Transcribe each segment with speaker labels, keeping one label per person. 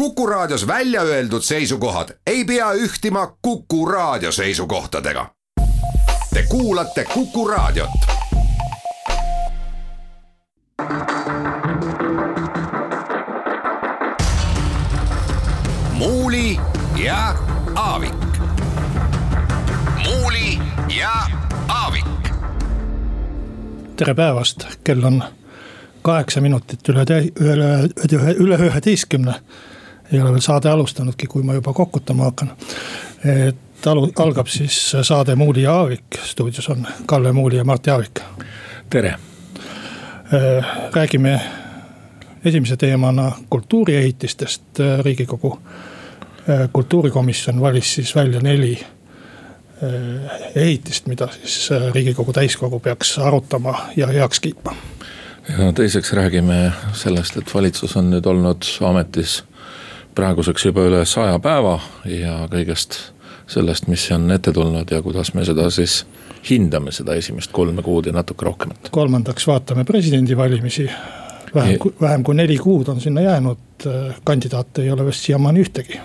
Speaker 1: Kuku Raadios välja öeldud seisukohad ei pea ühtima Kuku Raadio seisukohtadega. Te kuulate Kuku Raadiot. muuli ja Aavik. muuli ja Aavik.
Speaker 2: tere päevast, kell on kaheksa minutit üle, üle, üle, üle üheteistkümne. Ei ole veel saade alustanudki, kui ma juba kokutama hakkan. et alu-, algab siis saade Muuli ja Aavik, stuudios on Kalle Muuli ja Mart Jaavik.
Speaker 3: tere.
Speaker 2: räägime esimese teemana kultuuriehitistest, riigikogu kultuurikomisjon valis siis välja neli ehitist, mida siis riigikogu täiskogu peaks arutama ja heaks kiitma
Speaker 3: ja teiseks räägime sellest, et valitsus on nüüd olnud ametis praeguseks juba üle saja päeva ja kõigest sellest, mis on ette tulnud ja kuidas me seda siis hindame, seda esimest kolme kuud ja natuke rohkemat.
Speaker 2: kolmandaks vaatame presidendivalimisi. vähem, vähem kui neli kuud on sinna jäänud, kandidaate ei ole vist siiamaani ühtegi.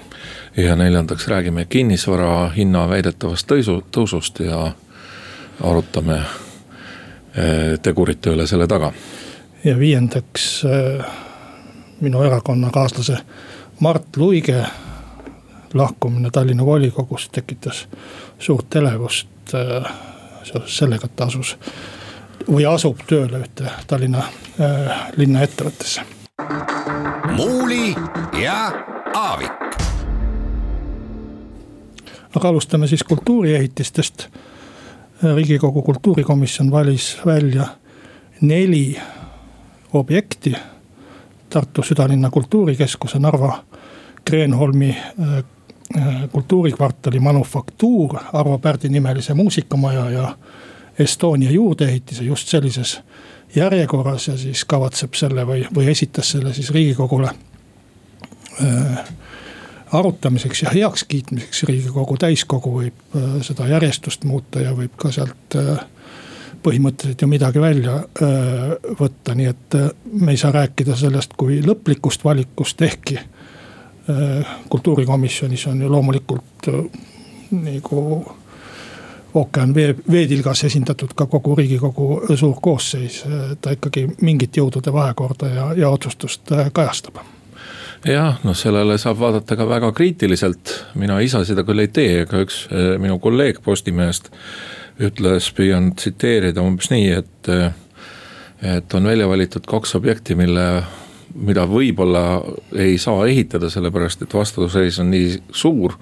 Speaker 3: ja neljandaks räägime kinnisvara hinna väidetavast tõusu, tõusust ja arutame eh, tegurite üle selle taga
Speaker 2: ja viiendaks äh, minu erakonnakaaslase Mart Luige lahkumine Tallinna volikogust tekitas suurt elevust äh, seoses sellega, et ta asus või asub tööle ühte Tallinna äh, linnaettevõttesse.
Speaker 1: muuli ja Aavik.
Speaker 2: aga alustame siis kultuuriehitistest. riigikogu kultuurikomisjon valis välja neli objekti. Tartu südalinna kultuurikeskuse, Narva Kreenholmi äh, äh, kultuurikvartali Manufaktuur, Arvo Pärdi nimelise muusikamaja ja Estonia juurdeehitise just sellises järjekorras ja siis kavatseb selle või, või esitas selle siis riigikogule äh, arutamiseks ja heakskiitmiseks. riigikogu täiskogu võib äh, seda järjestust muuta ja võib ka sealt äh, põhimõtteliselt ju midagi välja võtta, nii et me ei saa rääkida sellest kui lõplikust valikust, ehkki kultuurikomisjonis on ju loomulikult nagu ookean vee, veetilgas esindatud ka kogu riigikogu suur koosseis, ta ikkagi mingit jõudude vahekorda ja, ja otsustust kajastab.
Speaker 3: Jah, noh sellele saab vaadata ka väga kriitiliselt, mina ise seda küll ei tee, aga üks minu kolleeg Postimehest ütles, püüan tsiteerida umbes nii, et. et on välja valitud kaks objekti, mille, mida võib-olla ei saa ehitada, sellepärast et vastuseis on nii suur.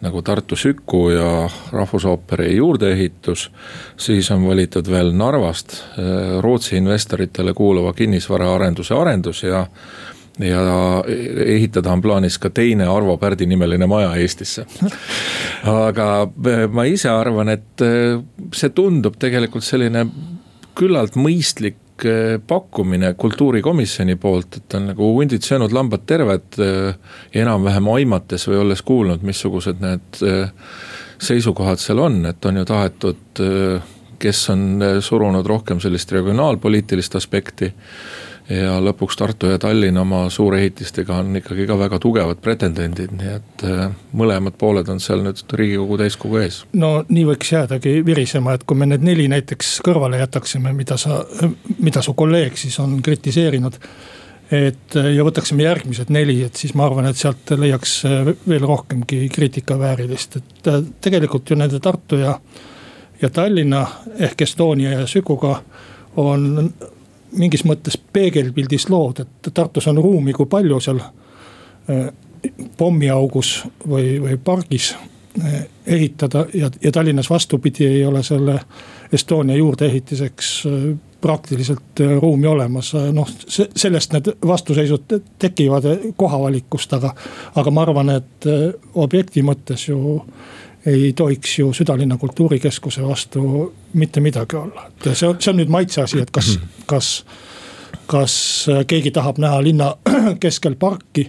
Speaker 3: nagu Tartu Süku ja Rahvusooperi juurdeehitus. siis on valitud veel Narvast Rootsi investoritele kuuluva kinnisvaraarenduse arendus ja ja ehitada on plaanis ka teine Arvo Pärdi nimeline maja Eestisse. aga ma ise arvan, et eh, see tundub tegelikult selline küllalt mõistlik eh, pakkumine kultuurikomisjoni poolt, et on nagu hundid söönud, lambad terved. Eh, enam-vähem aimates või olles kuulnud, missugused need seisukohad seal on, et on ju tahetud, kes on surunud rohkem sellist regionaalpoliitilist aspekti ja lõpuks Tartu ja Tallinn oma suurehitistega on ikkagi ka väga tugevad pretendendid, nii et äh, mõlemad pooled on seal nüüd riigikogu täiskogu ees.
Speaker 2: no nii võiks jäädagi virisema, et kui me need neli näiteks kõrvale jätaksime, mida sa, mida su kolleeg siis on kritiseerinud. et äh, ja võtaksime järgmised neli, et siis ma arvan, et sealt leiaks äh, veel rohkemgi kriitikaväärilist, et tegelikult ju nende Tartu ja. ja Tallinna ehk Estonia ja Sükuga on mingis mõttes peegelpildis lood, et Tartus on ruumi, kui palju seal äh, pommiaugus või, või pargis äh, ehitada ja, ja Tallinnas vastupidi ei ole selle Estonia juurdeehitiseks äh, praktiliselt ruumi olemas, noh sellest need vastuseisud tekivad kohavalikust, aga. aga ma arvan, et objekti mõttes ju ei tohiks ju südalinna kultuurikeskuse vastu mitte midagi olla, et see on, see on nüüd maitse asi, et kas, kas. kas keegi tahab näha linna keskel parki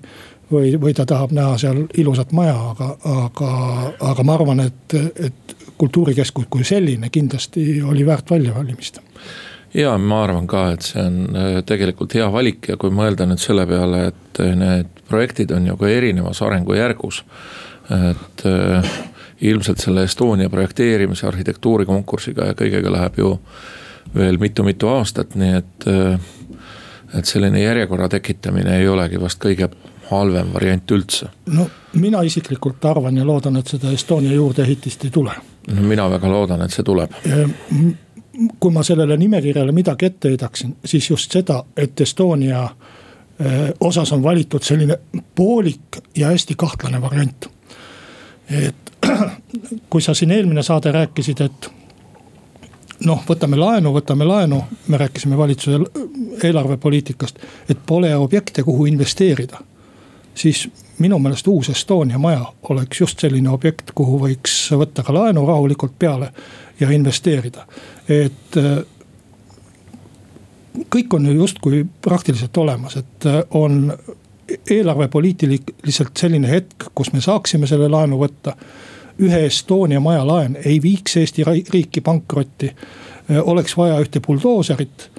Speaker 2: või, või ta tahab näha seal ilusat maja, aga, aga, aga ma arvan, et, et kultuurikeskus kui selline kindlasti oli väärt väljavalimist
Speaker 3: ja ma arvan ka, et see on äh, tegelikult hea valik ja kui mõelda nüüd selle peale, et need projektid on ju ka erinevas arengujärgus. et äh, ilmselt selle Estonia projekteerimise, arhitektuurikonkursiga ja kõigega läheb ju veel mitu-mitu aastat, nii et. Äh, et selline järjekorra tekitamine ei olegi vast kõige halvem variant üldse.
Speaker 2: no mina isiklikult arvan ja loodan, et seda Estonia juurdeehitist ei tule.
Speaker 3: no mina väga loodan, et see tuleb
Speaker 2: kui ma sellele nimekirjale midagi ette heidaksin, siis just seda, et Estonia eh, osas on valitud selline poolik ja hästi kahtlane variant. et kui sa siin eelmine saade rääkisid, et noh, võtame laenu, võtame laenu, me rääkisime valitsuse eelarvepoliitikast, et pole objekte, kuhu investeerida. siis minu meelest uus Estonia maja oleks just selline objekt, kuhu võiks võtta ka laenu rahulikult peale ja investeerida, et äh, kõik on ju justkui praktiliselt olemas, et äh, on eelarvepoliitiliselt selline hetk, kus me saaksime selle laenu võtta. Ühe Estonia maja laen ei viiks Eesti riiki pankrotti. Oleks vaja ühte buldooserit,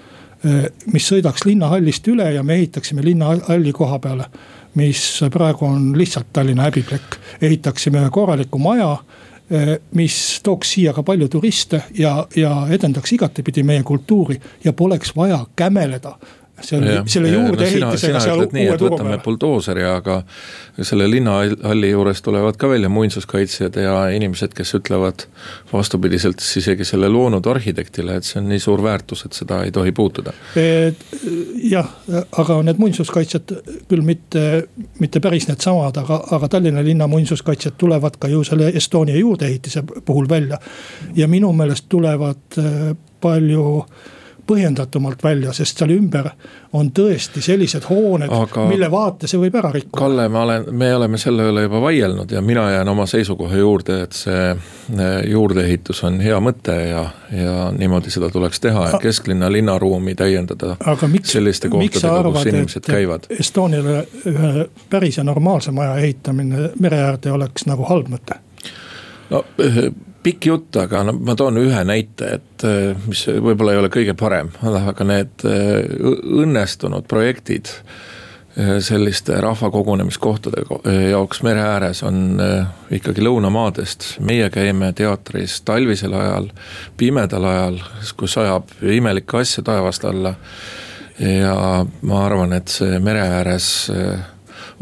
Speaker 2: mis sõidaks linnahallist üle ja me ehitaksime linnahalli koha peale mis praegu on lihtsalt Tallinna häbiplekk. ehitaksime ühe korraliku maja, mis tooks siia ka palju turiste ja, ja edendaks igatepidi meie kultuuri ja poleks vaja kämeleda selle, selle juurdeehitisega
Speaker 3: no, seal uue turu peale. buldooseri, aga selle linnahalli juures tulevad ka välja muinsuskaitsjad ja inimesed, kes ütlevad vastupidiselt siis isegi selle loonud arhitektile, et see on nii suur väärtus, et seda ei tohi puutuda.
Speaker 2: jah, aga need muinsuskaitsjad küll mitte, mitte päris needsamad, aga, aga Tallinna linna muinsuskaitsjad tulevad ka ju selle Estonia juurdeehitise puhul välja. ja minu meelest tulevad äh, palju põhjendatumalt välja, sest seal ümber on tõesti sellised hooned, mille vaate see võib ära rikkuda.
Speaker 3: Kalle, ma olen, me oleme selle üle juba vaielnud ja mina jään oma seisukoha juurde, et see eh, juurdeehitus on hea mõte ja, ja niimoodi seda tuleks teha ja kesklinna linnaruumi täiendada.
Speaker 2: Miks,
Speaker 3: selliste kohtadega, kus inimesed käivad.
Speaker 2: Estoniale ühe päris ja normaalse maja ehitamine mere äärde oleks nagu halb mõte?
Speaker 3: no pikk jutt, aga no ma toon ühe näite, et äh, mis võib-olla ei ole kõige parem, aga need äh, õnnestunud projektid äh, selliste rahvakogunemiskohtade jaoks mere ääres on ikkagi lõunamaadest. meie käime teatris talvisel ajal, pimedal ajal, kus sajab imelikke asju taevast alla. ja ma arvan, et see mere ääres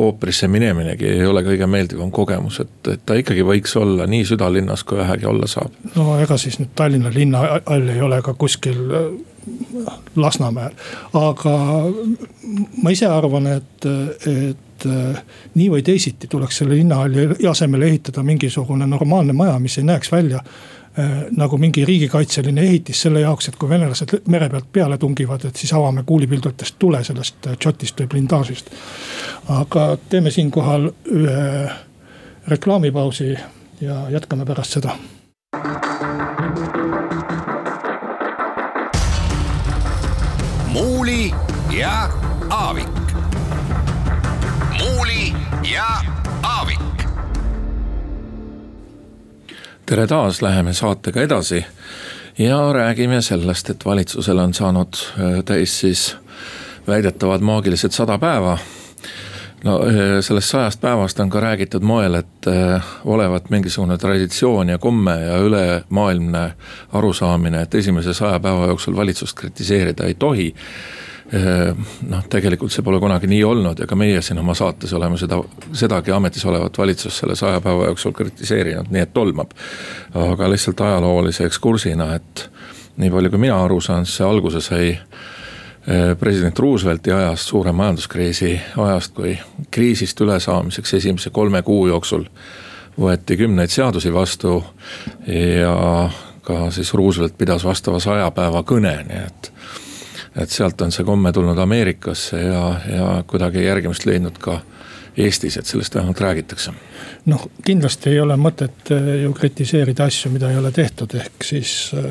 Speaker 3: ooperisse mineminegi ei ole kõige meeldivam kogemus, et, et ta ikkagi võiks olla nii südalinnas, kui vähegi olla saab.
Speaker 2: no ega siis nüüd Tallinna linnahall ei ole ka kuskil äh, Lasnamäel, aga ma ise arvan, et, et äh, nii või teisiti tuleks selle linnahalli asemele ehitada mingisugune normaalne maja, mis ei näeks välja nagu mingi riigikaitseline ehitis selle jaoks, et kui venelased mere pealt peale tungivad, et siis avame kuulipildujatest tule sellest džotist äh, või blindaažist. aga teeme siinkohal ühe reklaamipausi ja jätkame pärast seda.
Speaker 1: muuli ja Aavik. muuli ja
Speaker 3: tere taas, läheme saatega edasi ja räägime sellest, et valitsusel on saanud äh, täis siis väidetavad maagilised sada päeva. no äh, sellest sajast päevast on ka räägitud moel, et äh, olevat mingisugune traditsioon ja komme ja ülemaailmne arusaamine, et esimese saja päeva jooksul valitsust kritiseerida ei tohi noh, tegelikult see pole kunagi nii olnud ja ka meie siin oma saates oleme seda, sedagi ametis olevat valitsust selle saja päeva jooksul kritiseerinud, nii et tolmab. aga lihtsalt ajaloolise ekskursina, et nii palju, kui mina aru saan, siis see alguse sai president Roosevelti ajast, suure majanduskriisi ajast, kui kriisist ülesaamiseks esimese kolme kuu jooksul võeti kümneid seadusi vastu ja ka siis Roosevelt pidas vastava saja päeva kõne, nii et et sealt on see komme tulnud Ameerikasse ja, ja kuidagi järgimist leidnud ka Eestis, et sellest vähemalt räägitakse.
Speaker 2: noh, kindlasti ei ole mõtet äh, ju kritiseerida asju, mida ei ole tehtud, ehk siis äh,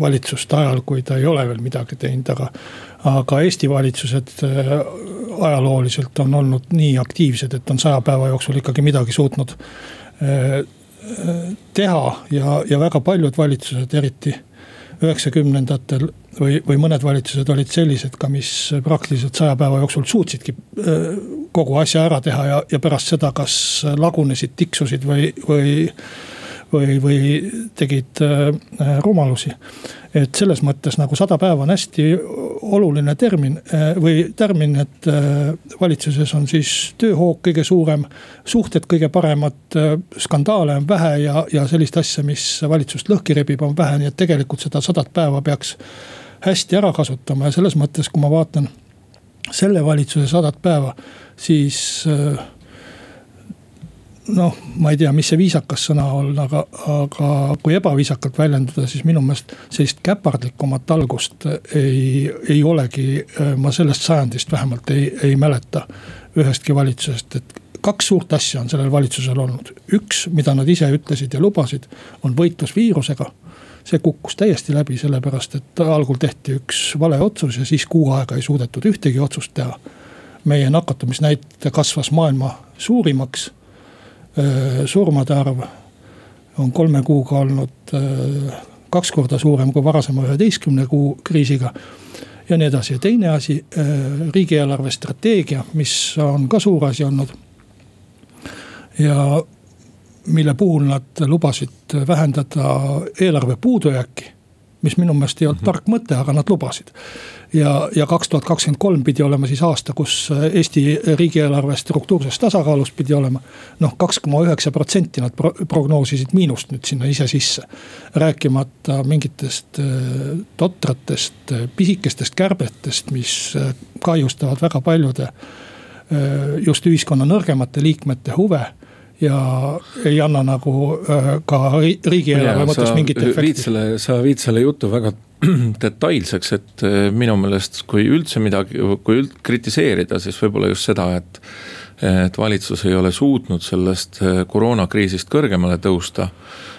Speaker 2: valitsuste ajal, kui ta ei ole veel midagi teinud, aga. aga Eesti valitsused äh, ajalooliselt on olnud nii aktiivsed, et on saja päeva jooksul ikkagi midagi suutnud teha ja, ja väga paljud valitsused, eriti üheksakümnendatel või, või mõned valitsused olid sellised ka, mis praktiliselt saja päeva jooksul suutsidki kogu asja ära teha ja, ja pärast seda, kas lagunesid, tiksusid või, või või, või tegid rumalusi. et selles mõttes nagu sada päeva on hästi oluline termin või tärmin, et valitsuses on siis tööhoog kõige suurem. suhted kõige paremad, skandaale on vähe ja, ja sellist asja, mis valitsust lõhki rebib, on vähe, nii et tegelikult seda sadat päeva peaks hästi ära kasutama ja selles mõttes, kui ma vaatan selle valitsuse sadat päeva, siis äh, noh, ma ei tea, mis see viisakas sõna on, aga, aga kui ebaviisakalt väljenduda, siis minu meelest sellist käpardlikumat algust ei, ei olegi, ma sellest sajandist vähemalt ei, ei mäleta ühestki valitsusest, et kaks suurt asja on sellel valitsusel olnud. üks, mida nad ise ütlesid ja lubasid, on võitlus viirusega. See kukkus täiesti läbi, sellepärast et algul tehti üks vale otsus ja siis kuu aega ei suudetud ühtegi otsust teha. meie nakatumisnäitaja kasvas maailma suurimaks surmade arv on kolme kuuga olnud kaks korda suurem kui varasema üheteistkümne kuu kriisiga. ja nii edasi ja teine asi, riigieelarve strateegia, mis on ka suur asi olnud. ja mille puhul nad lubasid vähendada eelarve puudujääki mis minu meelest ei olnud mm -hmm. tark mõte, aga nad lubasid. ja, ja kaks tuhat kakskümmend kolm pidi olema siis aasta, kus Eesti riigieelarve struktuurses tasakaalus pidi olema. noh, kaks koma üheksa protsenti nad pro prognoosisid miinust nüüd sinna ise sisse. rääkimata mingitest äh, totratest äh, pisikestest kärbetest, mis äh, kahjustavad väga paljude just ühiskonna nõrgemate liikmete huve ja ei anna nagu äh, ka riigieelarve mõttes mingit efekti.
Speaker 3: selle, sa viid selle jutu väga detailseks, et äh, minu meelest, kui üldse midagi, kui üld, kritiseerida, siis võib-olla just seda, et. et valitsus ei ole suutnud sellest äh, koroonakriisist kõrgemale tõusta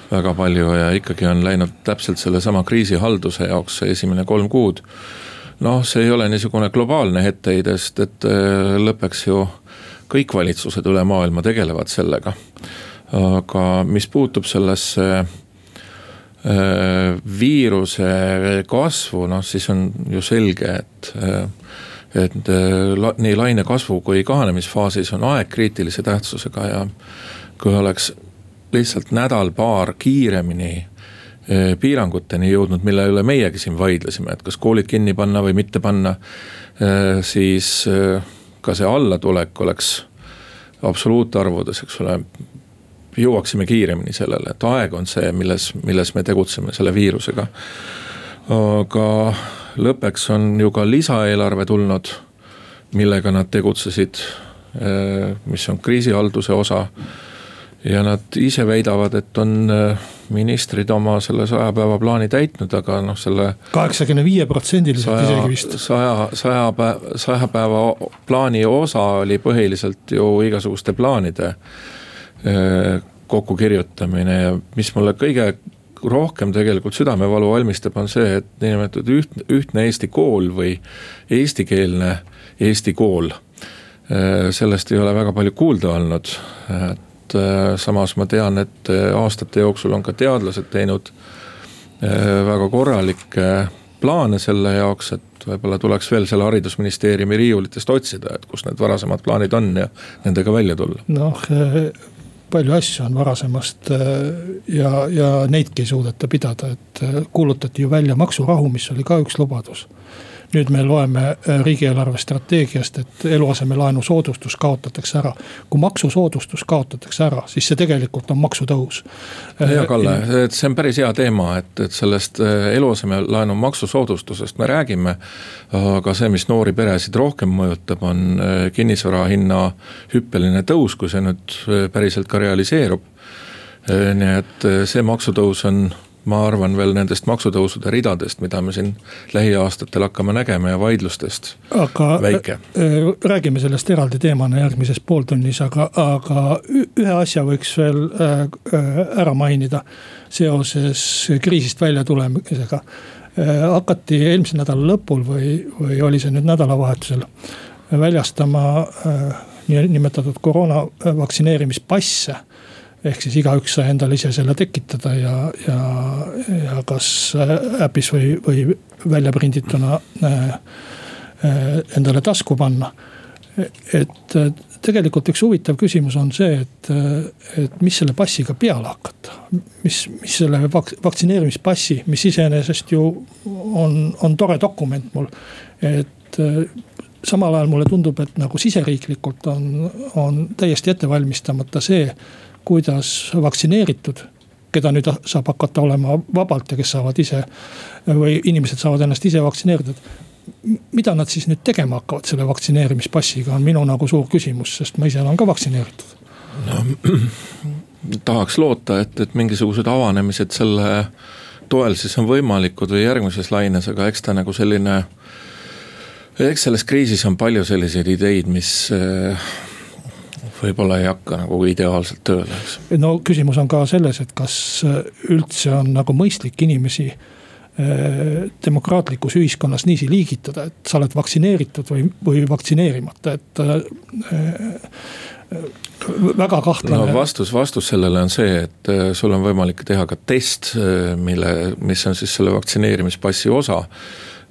Speaker 3: väga palju ja ikkagi on läinud täpselt sellesama kriisihalduse jaoks esimene kolm kuud. noh, see ei ole niisugune globaalne etteheide, sest et lõppeks ju kõik valitsused üle maailma tegelevad sellega. aga mis puutub sellesse äh, viiruse kasvu, noh siis on ju selge, et äh, et äh, nii laine kasvu kui kahanemisfaasis on aeg kriitilise tähtsusega ja kui oleks lihtsalt nädal-paar kiiremini piiranguteni jõudnud, mille üle meiegi siin vaidlesime, et kas koolid kinni panna või mitte panna. siis ka see allatulek oleks absoluutarvudes, eks ole. jõuaksime kiiremini sellele, et aeg on see, milles, milles me tegutseme selle viirusega. aga lõppeks on ju ka lisaeelarve tulnud, millega nad tegutsesid, eh, mis on kriisihalduse osa ja nad ise väidavad, et on äh, ministrid oma selle saja päeva plaani täitnud, aga noh, selle.
Speaker 2: kaheksakümne viie protsendiliselt isegi vist.
Speaker 3: saja, saja päeva, saja päeva plaani osa oli põhiliselt ju igasuguste plaanide äh, kokkukirjutamine ja mis mulle kõige rohkem tegelikult südamevalu valmistab, on see, et niinimetatud üht, ühtne Eesti kool või eestikeelne Eesti kool. Äh, sellest ei ole väga palju kuulda olnud, samas ma tean, et äh, aastate jooksul on ka teadlased teinud äh, väga korralikke plaane selle jaoks, et võib-olla tuleks veel selle haridusministeeriumi riiulitest otsida, et kus need varasemad plaanid on ja nendega välja tulla.
Speaker 2: noh, palju asju on varasemast ja, ja neidki ei suudeta pidada, et kuulutati ju välja maksurahu, mis oli ka üks lubadus nüüd me loeme äh, riigieelarve strateegiast, et eluasemelaenu soodustus kaotatakse ära. kui maksusoodustus kaotatakse ära, siis see tegelikult on maksutõus.
Speaker 3: hea äh, Kalle, et see on päris hea teema, et, et sellest äh, eluasemelaenu maksusoodustusest me räägime. aga see, mis noori peresid rohkem mõjutab, on kinnisvara hinna hüppeline tõus, kui see nüüd päriselt ka realiseerub. nii et see maksutõus on ma arvan veel nendest maksutõusude ridadest, mida me siin lähiaastatel hakkame nägema ja vaidlustest aga väike.
Speaker 2: Äh, räägime sellest eraldi teemana järgmises pooltunnis, aga, aga ühe asja võiks veel äh, äh, ära mainida seoses kriisist väljatulemisega. hakati eelmise nädala lõpul või, või oli see nüüd nädalavahetusel väljastama niinimetatud koroona vaktsineerimispasse ehk siis igaüks sai endale ise selle tekitada ja, ja, ja kas äpis või, või välja prindituna äh, äh, endale tasku panna. et tegelikult üks huvitav küsimus on see, et, et mis selle passiga peale hakata. mis, mis selle vaks-, vaktsineerimispassi, mis iseenesest ju on, on tore dokument mul. et samal ajal mulle tundub, et nagu siseriiklikult on, on täiesti ette valmistamata see, kuidas vaktsineeritud keda nüüd saab hakata olema vabalt ja kes saavad ise või inimesed saavad ennast ise vaktsineerida mida nad siis nüüd tegema hakkavad selle vaktsineerimispassiga, on minu nagu suur küsimus, sest ma ise olen ka vaktsineeritud. no
Speaker 3: tahaks loota, et, et mingisugused avanemised selle toel siis on võimalikud või järgmises laines, aga eks ta nagu selline. eks selles kriisis on palju selliseid ideid, mis eh, võib-olla ei hakka nagu ideaalselt tööle, eks.
Speaker 2: no küsimus on ka selles, et kas üldse on nagu mõistlik inimesi Äh, demokraatlikus ühiskonnas niiviisi liigitada, et sa oled vaktsineeritud või, või vaktsineerimata, et äh, väga kahtlane.
Speaker 3: no vastus, vastus sellele on see, et sul on võimalik teha ka test, mille, mis on siis selle vaktsineerimispassi osa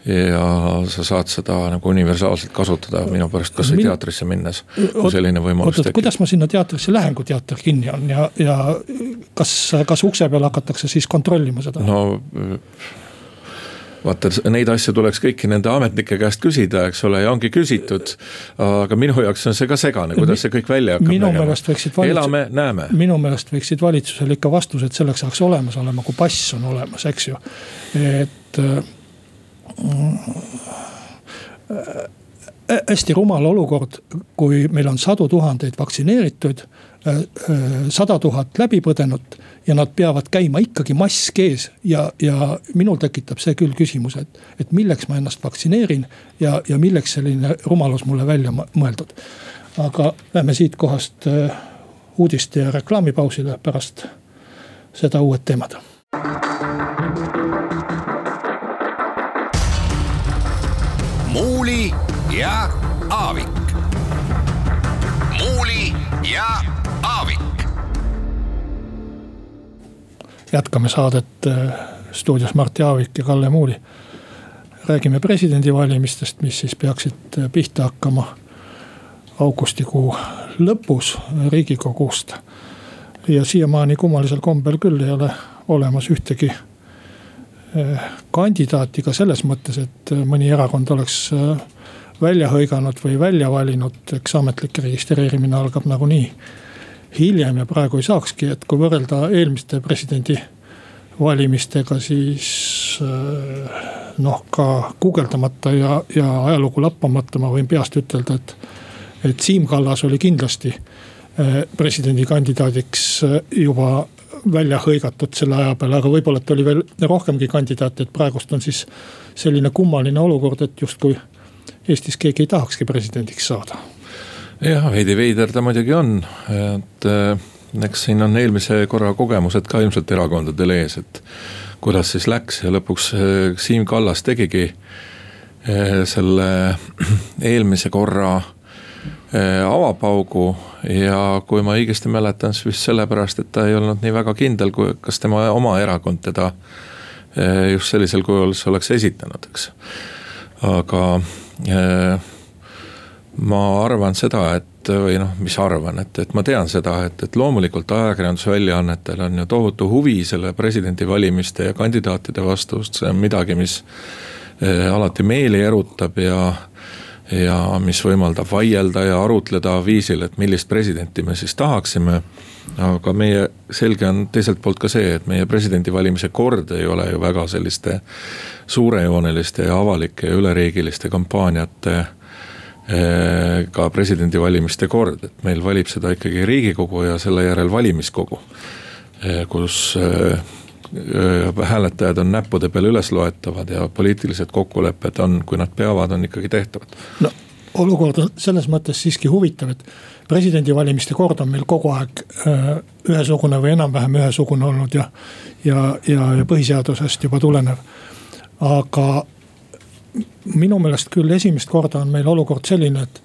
Speaker 3: ja sa saad seda nagu universaalselt kasutada minu pärast kasvõi Min... teatrisse minnes, kui selline võimalus tekib.
Speaker 2: kuidas ma sinna teatrisse lähen, kui teater kinni on ja, ja kas, kas ukse peal hakatakse siis kontrollima seda?
Speaker 3: no vaata neid asju tuleks kõiki nende ametnike käest küsida, eks ole, ja ongi küsitud. aga minu jaoks on see ka segane, kuidas see kõik välja hakkab
Speaker 2: minu nägema. valitsus.
Speaker 3: elame, näeme.
Speaker 2: minu meelest võiksid valitsusel ikka vastused selleks ajaks olemas olema, kui pass on olemas, eks ju, et hästi rumal olukord, kui meil on sadu tuhandeid vaktsineerituid, äh, äh, sada tuhat läbipõdenut ja nad peavad käima ikkagi mask ees ja, ja minul tekitab see küll küsimuse, et, et milleks ma ennast vaktsineerin ja, ja milleks selline rumalus mulle välja mõeldud. aga lähme siit kohast äh, uudiste ja reklaamipausile, pärast seda uued teemad.
Speaker 1: Ja Aavik. muuli ja Aavik
Speaker 2: jätkame saadet äh, stuudios Mart Jaavik ja Kalle Muuli. räägime presidendivalimistest, mis siis peaksid äh, pihta hakkama augustikuu lõpus riigikogust. ja siiamaani kummalisel kombel küll ei ole olemas ühtegi äh, kandidaati ka selles mõttes, et mõni erakond oleks välja hõiganud või välja valinud, eks ametlik registreerimine algab nagunii hiljem ja praegu ei saakski, et kui võrrelda eelmiste presidendivalimistega, siis äh, noh, ka guugeldamata ja, ja ajalugu lappamata ma võin peast ütelda, et. et Siim Kallas oli kindlasti äh, presidendikandidaadiks äh, juba välja hõigatud selle aja peale, aga võib-olla, et oli veel rohkemgi kandidaate, et praegust on siis selline kummaline olukord, et justkui Eestis keegi ei tahakski presidendiks saada
Speaker 3: jah, veidi veider ta muidugi on, et äh, eks siin on eelmise korra kogemused ka ilmselt erakondadel ees, et kuidas siis läks ja lõpuks äh, Siim Kallas tegigi äh, selle eelmise korra avapaugu ja kui ma õigesti mäletan, siis vist sellepärast, et ta ei olnud nii väga kindel, kui, kas tema oma erakond teda just sellisel kujul oleks esitanud, eks. aga ma arvan seda, et või noh, mis arvan, et, et ma tean seda, et, et loomulikult ajakirjandusväljaannetel on ju tohutu huvi selle presidendivalimiste ja kandidaatide vastu, see on midagi, mis eh, alati meeli erutab ja ja mis võimaldab vaielda ja arutleda viisil, et millist presidenti me siis tahaksime. aga meie selge on teiselt poolt ka see, et meie presidendivalimise kord ei ole ju väga selliste suurejooneliste ja avalike ja üleriigiliste kampaaniate Äh, ka presidendivalimiste kord, et meil valib seda ikkagi riigikogu ja selle järel valimiskogu. Äh, kus äh, hääletajad on näppude peal ülesloetavad ja poliitilised kokkulepped on, kui nad peavad, on ikkagi tehtavad.
Speaker 2: no olukord on selles mõttes siiski huvitav, et presidendivalimiste kord on meil kogu aeg ühesugune või enam-vähem ühesugune olnud ja, ja, ja, ja põhiseadusest juba tulenev. aga minu meelest küll esimest korda on meil olukord selline, et,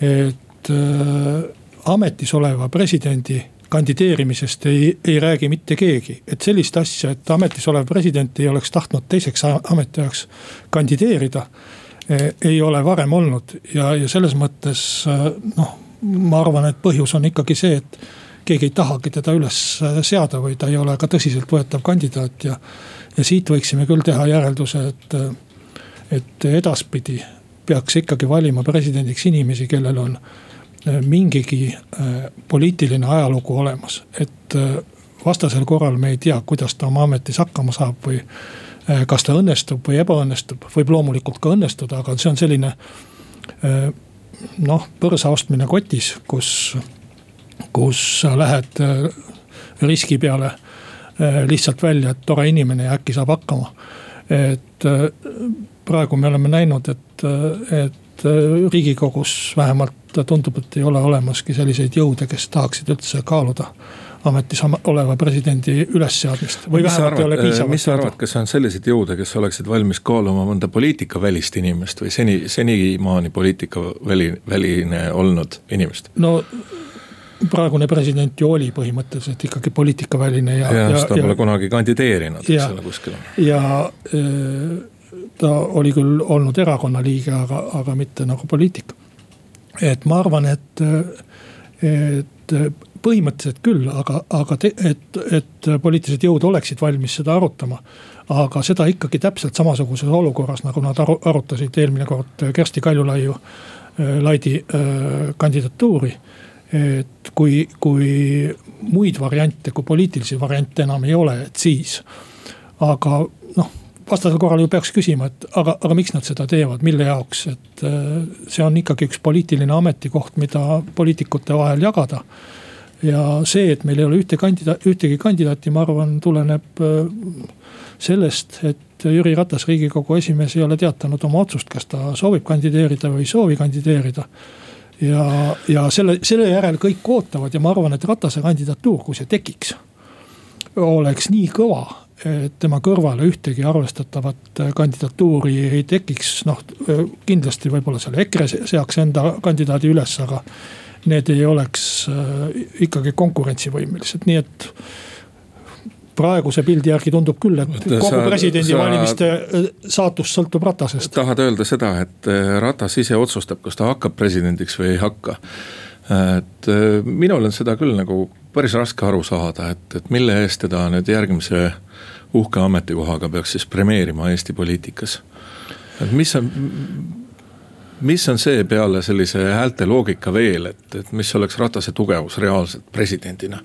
Speaker 2: et äh, ametis oleva presidendi kandideerimisest ei, ei räägi mitte keegi. et sellist asja, et ametis olev president ei oleks tahtnud teiseks ametiajaks kandideerida. ei ole varem olnud ja, ja selles mõttes noh, ma arvan, et põhjus on ikkagi see, et keegi ei tahagi teda üles seada või ta ei ole ka tõsiseltvõetav kandidaat ja. ja siit võiksime küll teha järelduse, et, et edaspidi peaks ikkagi valima presidendiks inimesi, kellel on mingigi poliitiline ajalugu olemas, et vastasel korral me ei tea, kuidas ta oma ametis hakkama saab või kas ta õnnestub või ebaõnnestub, võib loomulikult ka õnnestuda, aga see on selline noh, põrsa ostmine kotis, kus, kus sa lähed riski peale lihtsalt välja, et tore inimene ja äkki saab hakkama. et praegu me oleme näinud, et, et riigikogus vähemalt tundub, et ei ole olemaski selliseid jõude, kes tahaksid üldse kaaluda ametis oleva presidendi ülesseadmist. või
Speaker 3: mis vähemalt ei ole piisavalt. mis sa arvad, kas on selliseid jõude, kes oleksid valmis kaaluma mõnda poliitikavälist inimest või seni, senimaani poliitikaväli, väline olnud inimest?
Speaker 2: no praegune president ju oli põhimõtteliselt ikkagi poliitikaväline ja.
Speaker 3: jah, sest ta pole kunagi kandideerinud, eks ole, kuskil.
Speaker 2: ja äh, ta oli küll olnud erakonna liige, aga, aga mitte nagu poliitik. Et ma arvan, et, et põhimõtteliselt küll, aga, aga te, et, et poliitilised jõud oleksid valmis seda arutama. aga seda ikkagi täpselt samasuguses olukorras, nagu nad aru, arutasid eelmine kord Kersti Kaljulaiu, äh, Laidi äh, kandidatuuri. et kui, kui muid variante, kui poliitilisi variante enam ei ole, et siis. aga noh vastasel korral ju peaks küsima, et aga, aga miks nad seda teevad, mille jaoks, et äh, see on ikkagi üks poliitiline ametikoht, mida poliitikute vahel jagada ja see, et meil ei ole ühte kandidaat, ühtegi kandidaati, ma arvan, tuleneb äh, sellest, et Jüri Ratas, riigikogu esimees, ei ole teatanud oma otsust, kas ta soovib kandideerida või ei soovi kandideerida. ja, ja selle, selle järel kõik ootavad ja ma arvan, et Ratase kandidatuur, kui see tekiks, oleks nii kõva tema kõrvale ühtegi arvestatavat kandidatuuri ei tekiks, noh kindlasti võib-olla seal EKRE seaks enda kandidaadi üles, aga need ei oleks äh, ikkagi konkurentsivõimelised, nii et praeguse pildi järgi tundub küll, et kogu presidendivalimiste äh, saatus sõltub Ratasest.
Speaker 3: tahad öelda seda, et äh, Ratas ise otsustab, kas ta hakkab presidendiks või ei hakka. Et minul on seda küll nagu päris raske aru saada, et, et mille eest teda nüüd järgmise uhke ametikohaga peaks siis premeerima Eesti poliitikas. et mis on, mis on see peale sellise häälte loogika veel, et, et mis oleks Ratase tugevus reaalselt presidendina?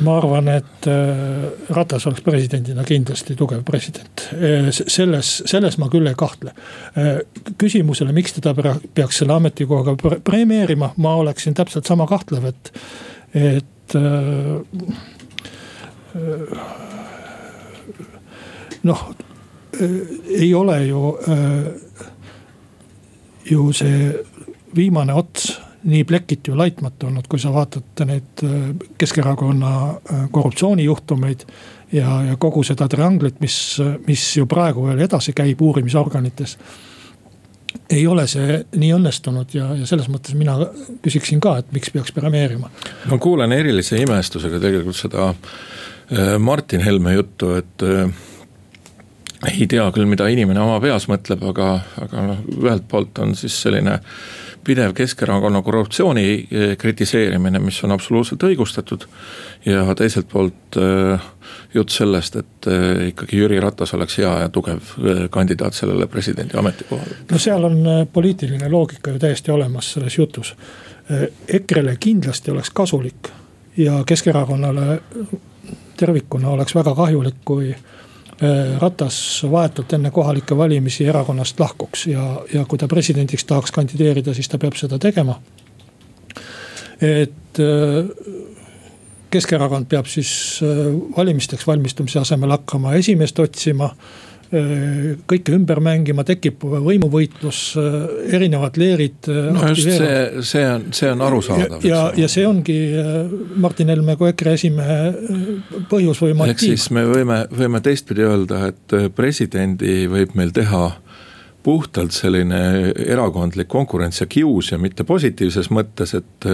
Speaker 2: ma arvan, et äh, Ratas oleks presidendina kindlasti tugev president, äh, selles, selles ma küll ei kahtle. Äh, küsimusele, miks teda peaks selle ametikohaga premeerima, ma oleksin täpselt sama kahtlev, et, et noh, ei ole ju ju see viimane ots nii plekitu ja laitmatu olnud, kui sa vaatad neid äh, Keskerakonna äh, korruptsioonijuhtumeid. ja, ja kogu seda trianglit, mis, mis ju praegu veel edasi käib uurimisorganites. ei ole see nii õnnestunud ja, ja selles mõttes mina küsiksin ka, et miks peaks premeerima.
Speaker 3: ma kuulen erilise imestusega tegelikult seda äh, Martin Helme juttu, et ei tea küll, mida inimene oma peas mõtleb, aga, aga noh, ühelt poolt on siis selline pidev Keskerakonna korruptsiooni eh, kritiseerimine, mis on absoluutselt õigustatud. ja teiselt poolt äh, jutt sellest, et äh, ikkagi Jüri Ratas oleks hea ja tugev kandidaat sellele presidendi ametikohale.
Speaker 2: no seal on poliitiline loogika ju täiesti olemas selles jutus. EKRE-le kindlasti oleks kasulik ja Keskerakonnale tervikuna oleks väga kahjulik, kui Ratas vahetult enne kohalikke valimisi erakonnast lahkuks ja, ja kui ta presidendiks tahaks kandideerida, siis ta peab seda tegema. et äh, Keskerakond peab siis äh, valimisteks valmistumise asemel hakkama esimeest otsima Äh, kõike ümber mängima, tekib võimuvõitlus, äh, erinevad leerid.
Speaker 3: Äh, no just see, see on, see on arusaadav.
Speaker 2: ja, ja see ongi Martin Helme kui EKRE esimehe põhjus või motiiv.
Speaker 3: ehk siis me võime, võime teistpidi öelda, et presidendi võib meil teha puhtalt selline erakondlik konkurents ja kius ja mitte positiivses mõttes, et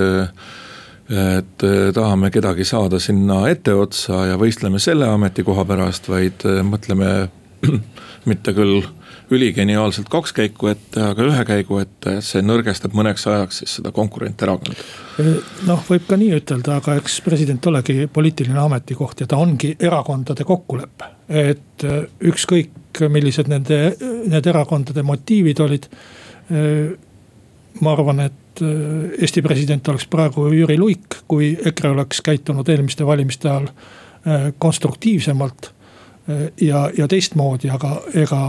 Speaker 3: et tahame kedagi saada sinna etteotsa ja võistleme selle ametikoha pärast, vaid mõtleme mitte küll üligeniaalselt kaks käiku ette, aga ühe käigu ette, see nõrgestab mõneks ajaks siis seda konkurenterakonda.
Speaker 2: noh, võib ka nii ütelda, aga eks president olegi poliitiline ametikoht ja ta ongi erakondade kokkulepe. et äh, ükskõik, millised nende, need erakondade motiivid olid. Äh, ma arvan, et äh, Eesti president oleks praegu Jüri Luik, kui EKRE oleks käitunud eelmiste valimiste ajal konstruktiivsemalt ja, ja teistmoodi, aga ega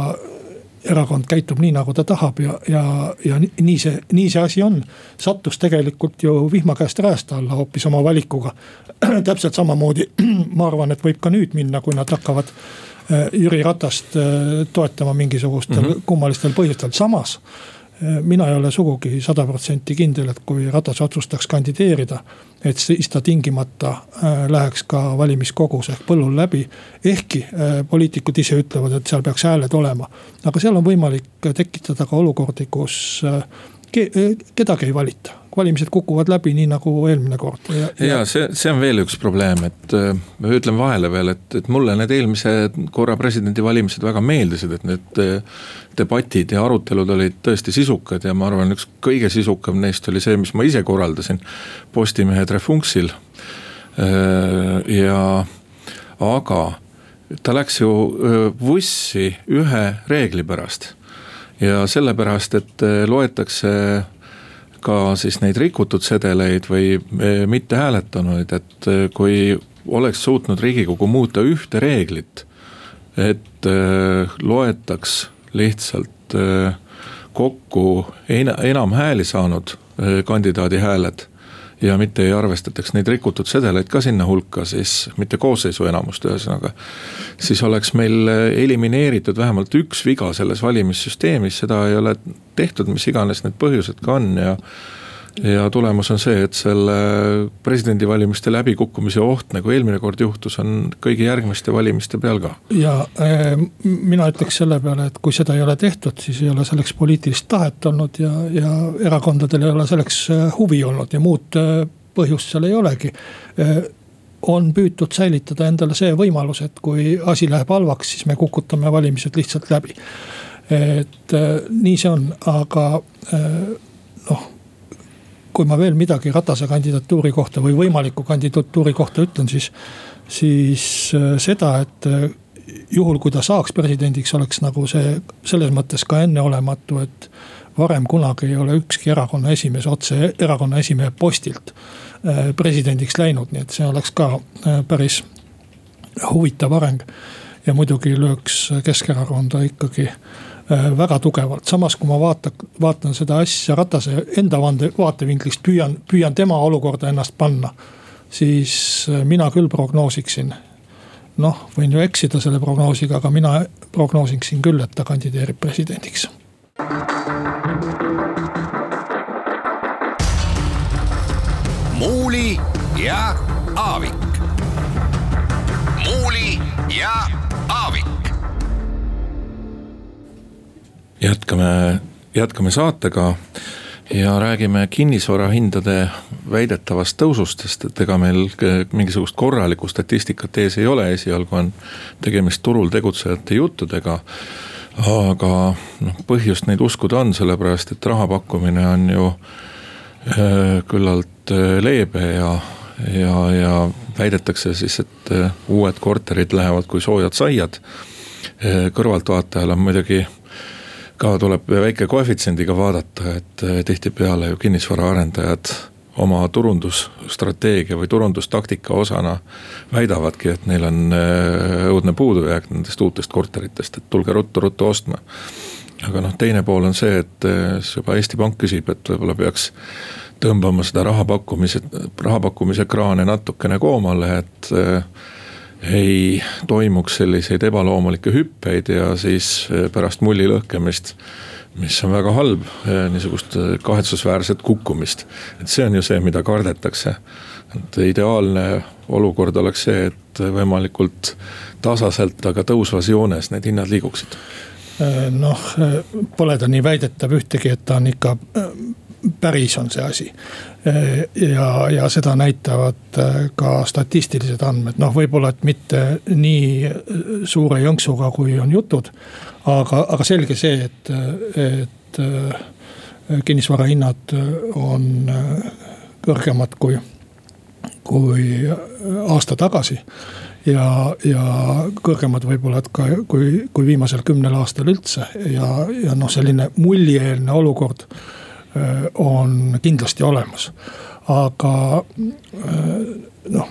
Speaker 2: erakond käitub nii, nagu ta tahab ja, ja, ja nii see, nii see asi on. sattus tegelikult ju vihma käest räästa alla hoopis oma valikuga. täpselt samamoodi ma arvan, et võib ka nüüd minna, kui nad hakkavad äh, Jüri Ratast äh, toetama mingisugustel mm -hmm. kummalistel põhjustel, samas mina ei ole sugugi sada protsenti kindel, et kui Ratas otsustaks kandideerida, et siis ta tingimata äh, läheks ka valimiskogus ehk põllul läbi. ehkki äh, poliitikud ise ütlevad, et seal peaks hääled olema, aga seal on võimalik tekitada ka olukordi, kus äh, kedagi ei valita valimised kukuvad läbi, nii nagu eelmine kord.
Speaker 3: ja, ja, see, see on veel üks probleem, et ma ütlen vahele veel, et, et mulle need eelmise korra presidendivalimised väga meeldisid, et need debatid ja arutelud olid tõesti sisukad ja ma arvan, üks kõige sisukam neist oli see, mis ma ise korraldasin Postimehe Trefunksil. ja, aga ta läks ju vussi ühe reegli pärast ja sellepärast, et loetakse ka siis neid rikutud sedeleid või e, mitte hääletanuid, et e, kui oleks suutnud riigikogu muuta ühte reeglit. et loetaks lihtsalt kokku enam hääli saanud kandidaadi hääled ja mitte ei arvestataks neid rikutud sedeleid ka sinna hulka, siis mitte koosseisu enamust, ühesõnaga. siis oleks meil elimineeritud vähemalt üks viga selles valimissüsteemis, seda ei ole tehtud, mis iganes need põhjused ka on ja ja tulemus on see, et selle presidendivalimiste läbikukkumise oht, nagu eelmine kord juhtus, on kõigi järgmiste valimiste peal ka.
Speaker 2: ja äh, mina ütleks selle peale, et kui seda ei ole tehtud, siis ei ole selleks poliitilist tahet olnud ja, ja erakondadel ei ole selleks äh, huvi olnud ja muud äh, põhjust seal ei olegi on püütud säilitada endale see võimalus, et kui asi läheb halvaks, siis me kukutame valimised lihtsalt läbi. et äh, nii see on, aga äh, kui ma veel midagi Ratase kandidatuuri kohta või võimaliku kandidatuuri kohta ütlen, siis, siis äh, seda, et äh, juhul, kui ta saaks presidendiks, oleks nagu see selles mõttes ka enneolematu, et varem kunagi ei ole ükski erakonna esimees otse erakonna esimehe postilt äh, presidendiks läinud, nii et see oleks ka päris huvitav areng. ja muidugi lööks Keskerakonda ikkagi väga tugevalt, samas kui ma vaatan, vaatan seda asja Ratase enda vande, vaatevinklist, püüan, püüan tema olukorda ennast panna. siis äh, mina küll prognoosiksin, noh, võin ju eksida selle prognoosiga, aga mina prognoosiksin küll, et ta kandideerib presidendiks.
Speaker 1: muuli ja Aavik. muuli ja
Speaker 3: jätkame, jätkame saatega ja räägime kinnisvarahindade väidetavast tõusust, sest et ega meil mingisugust korralikku statistikat ees ei ole, esialgu on tegemist turul tegutsejate juttudega. aga noh, põhjust neid uskuda on, sellepärast et raha pakkumine on ju äh, küllalt äh, leebe ja, ja, ja väidetakse siis, et äh, uued korterid lähevad kui soojad saiad. kõrvaltvaatajal on muidugi ka tuleb väike koefitsiendiga vaadata, et eh, tihtipeale ju kinnisvaraarendajad oma turundusstrateegia või turundustaktika osana väidavadki, et neil on eh, õudne puudujääk nendest uutest korteritest, et tulge ruttu-ruttu ostma. aga noh, teine pool on see, et eh, juba Eesti Pank küsib, et võib-olla peaks tõmbama seda raha pakkumise, raha pakkumise kraane natukene koomale, et ei toimuks selliseid ebaloomulikke hüppeid ja siis eh, pärast mulli lõhkemist mis on väga halb, eh, niisugust eh, kahetsusväärset kukkumist. et see on ju see, mida kardetakse. et ideaalne olukord oleks see, et võimalikult tasaselt, aga tõusvas joones need hinnad liiguksid.
Speaker 2: noh, pole ta nii väidetav ühtegi, et ta on ikka päris on see asi. Ja, ja seda näitavad ka statistilised andmed, noh, võib-olla, et mitte nii suure jõnksuga, kui on jutud. aga, aga selge see, et, et kinnisvara hinnad on kõrgemad kui, kui aasta tagasi ja, ja kõrgemad võib-olla, et ka kui, kui viimasel kümnel aastal üldse ja, ja noh, selline mullieelne olukord on kindlasti olemas. aga noh,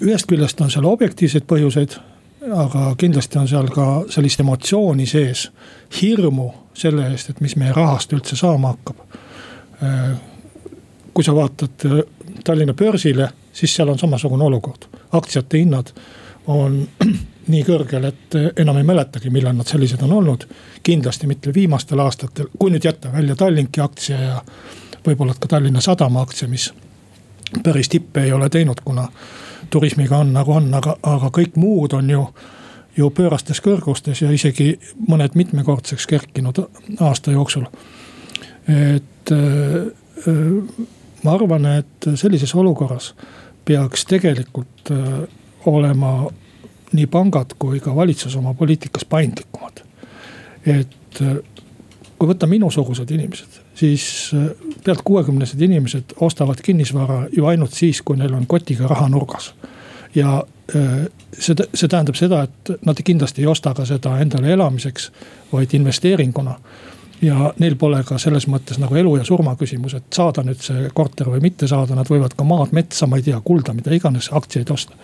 Speaker 2: ühest küljest on seal objektiivseid põhjuseid, aga kindlasti on seal ka sellist emotsiooni sees, hirmu selle eest, et mis meie rahast üldse saama hakkab. kui sa vaatad Tallinna börsile, siis seal on samasugune olukord aktsiate hinnad on nii kõrgel, et enam ei mäletagi, millal nad sellised on olnud. kindlasti mitte viimastel aastatel, kui nüüd jätta välja Tallinki aktsia ja võib-olla ka Tallinna Sadama aktsia, mis päris tippe ei ole teinud, kuna turismiga on nagu on, aga, aga kõik muud on ju ju pöörastes kõrgustes ja isegi mõned mitmekordseks kerkinud aasta jooksul. et äh, ma arvan, et sellises olukorras peaks tegelikult olema nii pangad kui ka valitsus oma poliitikas paindlikumad. et äh, kui võtta minusugused inimesed, siis äh, pealt kuuekümnesed inimesed ostavad kinnisvara ju ainult siis, kui neil on kotiga raha nurgas. ja see, see tähendab seda, et nad kindlasti ei osta ka seda endale elamiseks, vaid investeeringuna ja neil pole ka selles mõttes nagu elu ja surma küsimus, et saada nüüd see korter või mitte saada, nad võivad ka maad, metsa, ma ei tea, kulda, mida iganes, aktsiaid osta.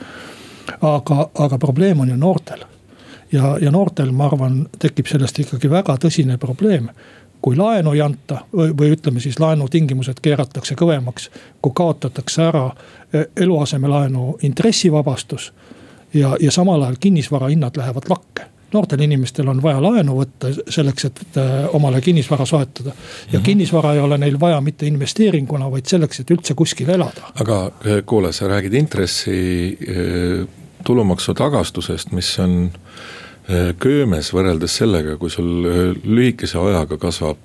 Speaker 2: Aga, aga probleem on ju noortel. ja, ja noortel, ma arvan, tekib sellest ikkagi väga tõsine probleem kui laenu ei anta või, või ütleme siis laenutingimused keeratakse kõvemaks, kui kaotatakse ära e, eluasemelaenu intressivabastus. ja, ja samal ajal kinnisvara hinnad lähevad lakke noortel inimestel on vaja laenu võtta selleks, et omale kinnisvara soetada. ja mm -hmm. kinnisvara ei ole neil vaja mitte investeeringuna, vaid selleks, et üldse kuskil elada.
Speaker 3: aga eh, kuule, sa räägid intressi eh, tulumaksu tagastusest, mis on köömes võrreldes sellega, kui sul lühikese ajaga kasvab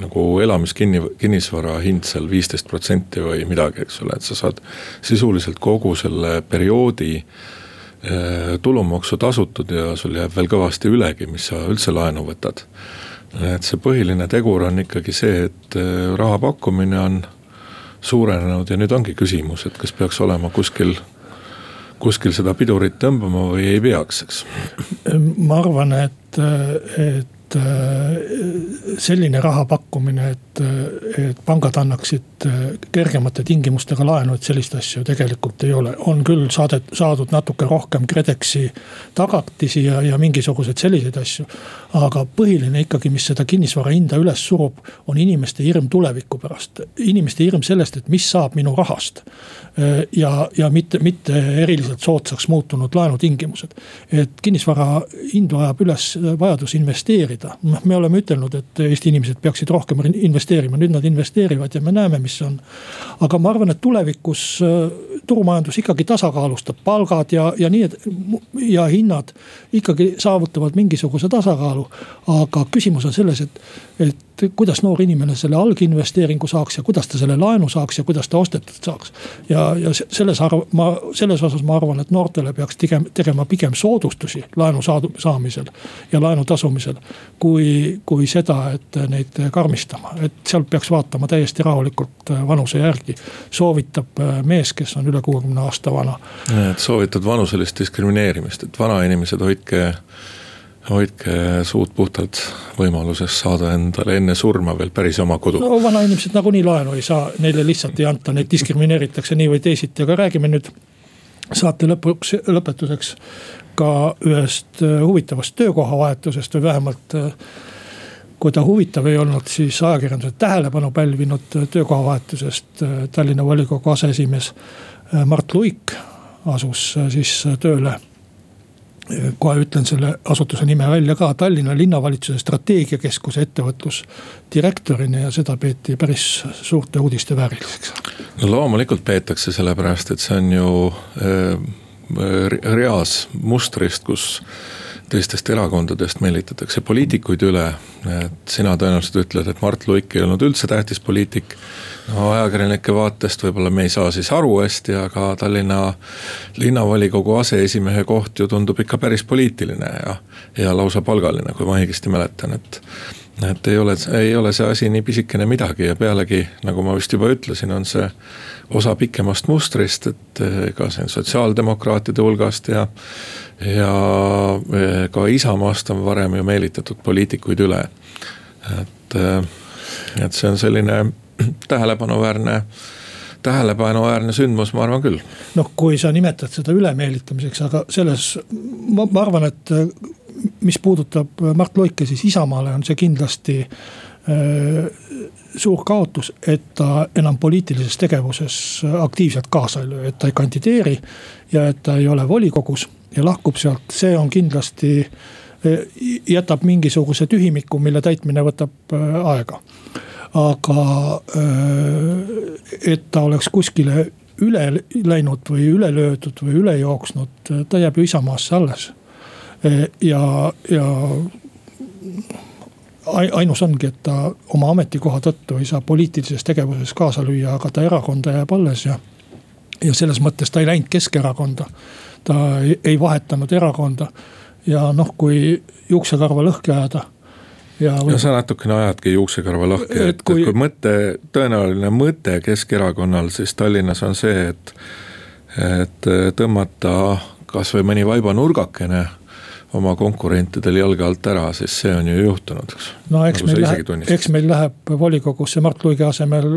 Speaker 3: nagu elamiskinni, kinnisvara hind seal viisteist protsenti või midagi, eks ole, et sa saad sisuliselt kogu selle perioodi äh, Äh, tulumaksu tasutud ja sul jääb veel kõvasti ülegi, mis sa üldse laenu võtad. et see põhiline tegur on ikkagi see, et äh, raha pakkumine on suurenenud ja nüüd ongi küsimus, et kas peaks olema kuskil kuskil seda pidurit tõmbama või ei peaks, eks?
Speaker 2: ma arvan, et, et Äh, selline raha pakkumine, et, et pangad annaksid äh, kergemate tingimustega laenu, et sellist asja tegelikult ei ole. on küll saadet, saadud natuke rohkem KredExi tagatisi ja, ja mingisuguseid selliseid asju. aga põhiline ikkagi, mis seda kinnisvara hinda üles surub, on inimeste hirm tuleviku pärast. inimeste hirm sellest, et mis saab minu rahast. Äh, ja, ja mitte, mitte eriliselt soodsaks muutunud laenutingimused. et kinnisvara hindu ajab üles vajadus investeerida investeerida. noh, me oleme ütelnud, et Eesti inimesed peaksid rohkem investeerima, nüüd nad investeerivad ja me näeme, mis on. aga ma arvan, et tulevikus äh, turumajandus ikkagi tasakaalustab palgad ja, ja nii, et ja hinnad ikkagi saavutavad mingisuguse tasakaalu. aga küsimus on selles, et, et kuidas noor inimene selle alginvesteeringu saaks ja kuidas ta selle laenu saaks ja kuidas ta ostetud saaks. ja, ja selles arv-, ma, selles osas ma arvan, et noortele peaks tegema, tegema pigem soodustusi laenu saadu, saamisel ja laenu tasumisel. kui, kui seda, et neid karmistama, et sealt peaks vaatama täiesti rahulikult vanuse järgi. soovitab mees, kes on üle kuuekümne aasta vana.
Speaker 3: et soovitad vanuselist diskrimineerimist, et vanainimesed hoidke hoidke suud puhtalt võimalusest saada endale enne surma veel päris oma kodu.
Speaker 2: no vanainimesed nagunii laenu ei saa, neile lihtsalt ei anta, neid diskrimineeritakse nii või teisiti, aga räägime nüüd saate lõpuks, lõpetuseks ka ühest äh, huvitavast töökohavahetusest või vähemalt äh, kui ta huvitav ei olnud, siis ajakirjanduse tähelepanu pälvinud äh, töökohavahetusest. Tallinna volikogu aseesimees Mart Luik asus siis tööle. Kohe ütlen selle asutuse nime välja ka, Tallinna linnavalitsuse strateegiakeskuse ettevõtlusdirektorina ja seda peeti päris suurte uudiste vääriliseks.
Speaker 3: no loomulikult peetakse, sellepärast et see on ju äh, reas mustrist, kus teistest erakondadest meelitatakse poliitikuid üle. et sina tõenäoliselt ütled, et Mart Luik ei olnud üldse tähtis poliitik. no ajakirjanike vaatest võib-olla me ei saa siis aru hästi, aga Tallinna linnavolikogu aseesimehe koht ju tundub ikka päris poliitiline ja, ja lausa palgaline, kui ma õigesti mäletan, et et ei ole, ei ole see asi nii pisikene midagi ja pealegi, nagu ma vist juba ütlesin, on see osa pikemast mustrist, et ka siin sotsiaaldemokraatide hulgast ja. Ja ka Isamaast on varem ju meelitatud poliitikuid üle. et, et see on selline tähelepanuväärne tähelepanuväärne sündmus, ma arvan küll.
Speaker 2: noh, kui sa nimetad seda ülemeelitamiseks, aga selles, ma, ma arvan, et mis puudutab Mart Loike, siis Isamaale on see kindlasti äh, suur kaotus, et ta enam poliitilises tegevuses aktiivselt kaasa ei löö, et ta ei kandideeri. ja et ta ei ole volikogus ja lahkub sealt, see on kindlasti, äh, jätab mingisuguse tühimiku, mille täitmine võtab äh, aega. aga et ta oleks kuskile üle läinud või üle löödud või üle jooksnud, ta jääb ju Isamaasse alles Eh, ja, ja ainus ongi, et ta oma ametikoha tõttu ei saa poliitilises tegevuses kaasa lüüa, aga ta erakonda jääb alles ja. ja selles mõttes ta ei läinud Keskerakonda. Ta ei, vahetanud erakonda ja noh, kui juuksekarva lõhki ajada.
Speaker 3: ja, ja sa natukene ajadki juuksekarva lõhki, et, et kui, kui mõte, tõenäoline mõte Keskerakonnal siis Tallinnas on see, et. et tõmmata kasvõi mõni vaibanurgakene oma konkurentidel jalge alt ära, siis see on ju juhtunud, eks.
Speaker 2: no eks nagu meil läheb, eks meil läheb volikogusse Mart Luige asemel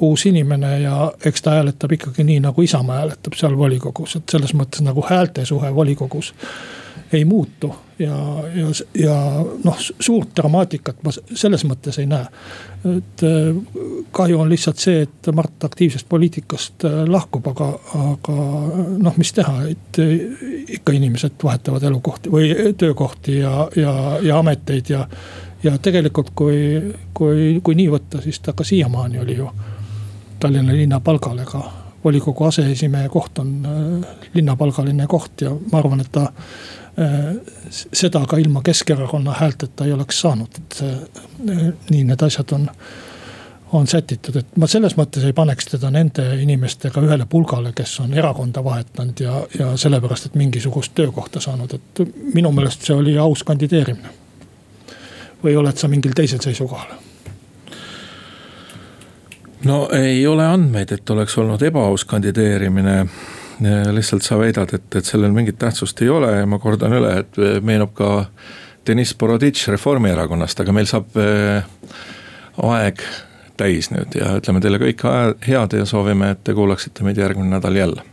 Speaker 2: uus inimene ja eks ta hääletab ikkagi nii, nagu Isamaa hääletab seal volikogus, et selles mõttes nagu häälte suhe volikogus ei muutu. ja, ja, ja noh, suurt dramaatikat ma selles mõttes ei näe. Et äh, kahju on lihtsalt see, et Mart aktiivsest poliitikast äh, lahkub, aga, aga noh, mis teha, et äh, ikka inimesed vahetavad elukohti või töökohti ja, ja, ja ameteid ja. ja tegelikult, kui, kui, kui nii võtta, siis ta ka siiamaani oli ju Tallinna linna palgal, ega volikogu aseesimehe koht on linnapalgaline koht ja ma arvan, et ta seda ka ilma Keskerakonna häälteta ei oleks saanud, et äh, nii need asjad on on sätitud, et ma selles mõttes ei paneks teda nende inimestega ühele pulgale, kes on erakonda vahetanud ja, ja sellepärast, et mingisugust töökohta saanud, et minu meelest see oli aus kandideerimine. või oled sa mingil teisel seisukohal?
Speaker 3: no ei ole andmeid, et oleks olnud ebaaus kandideerimine lihtsalt sa väidad, et, et sellel mingit tähtsust ei ole ja ma kordan üle, et meenub ka Deniss Boroditš Reformierakonnast, aga meil saab äh, aeg täis nüüd ja ütleme teile kõike head ja soovime, et te kuulaksite meid järgmine nädal jälle.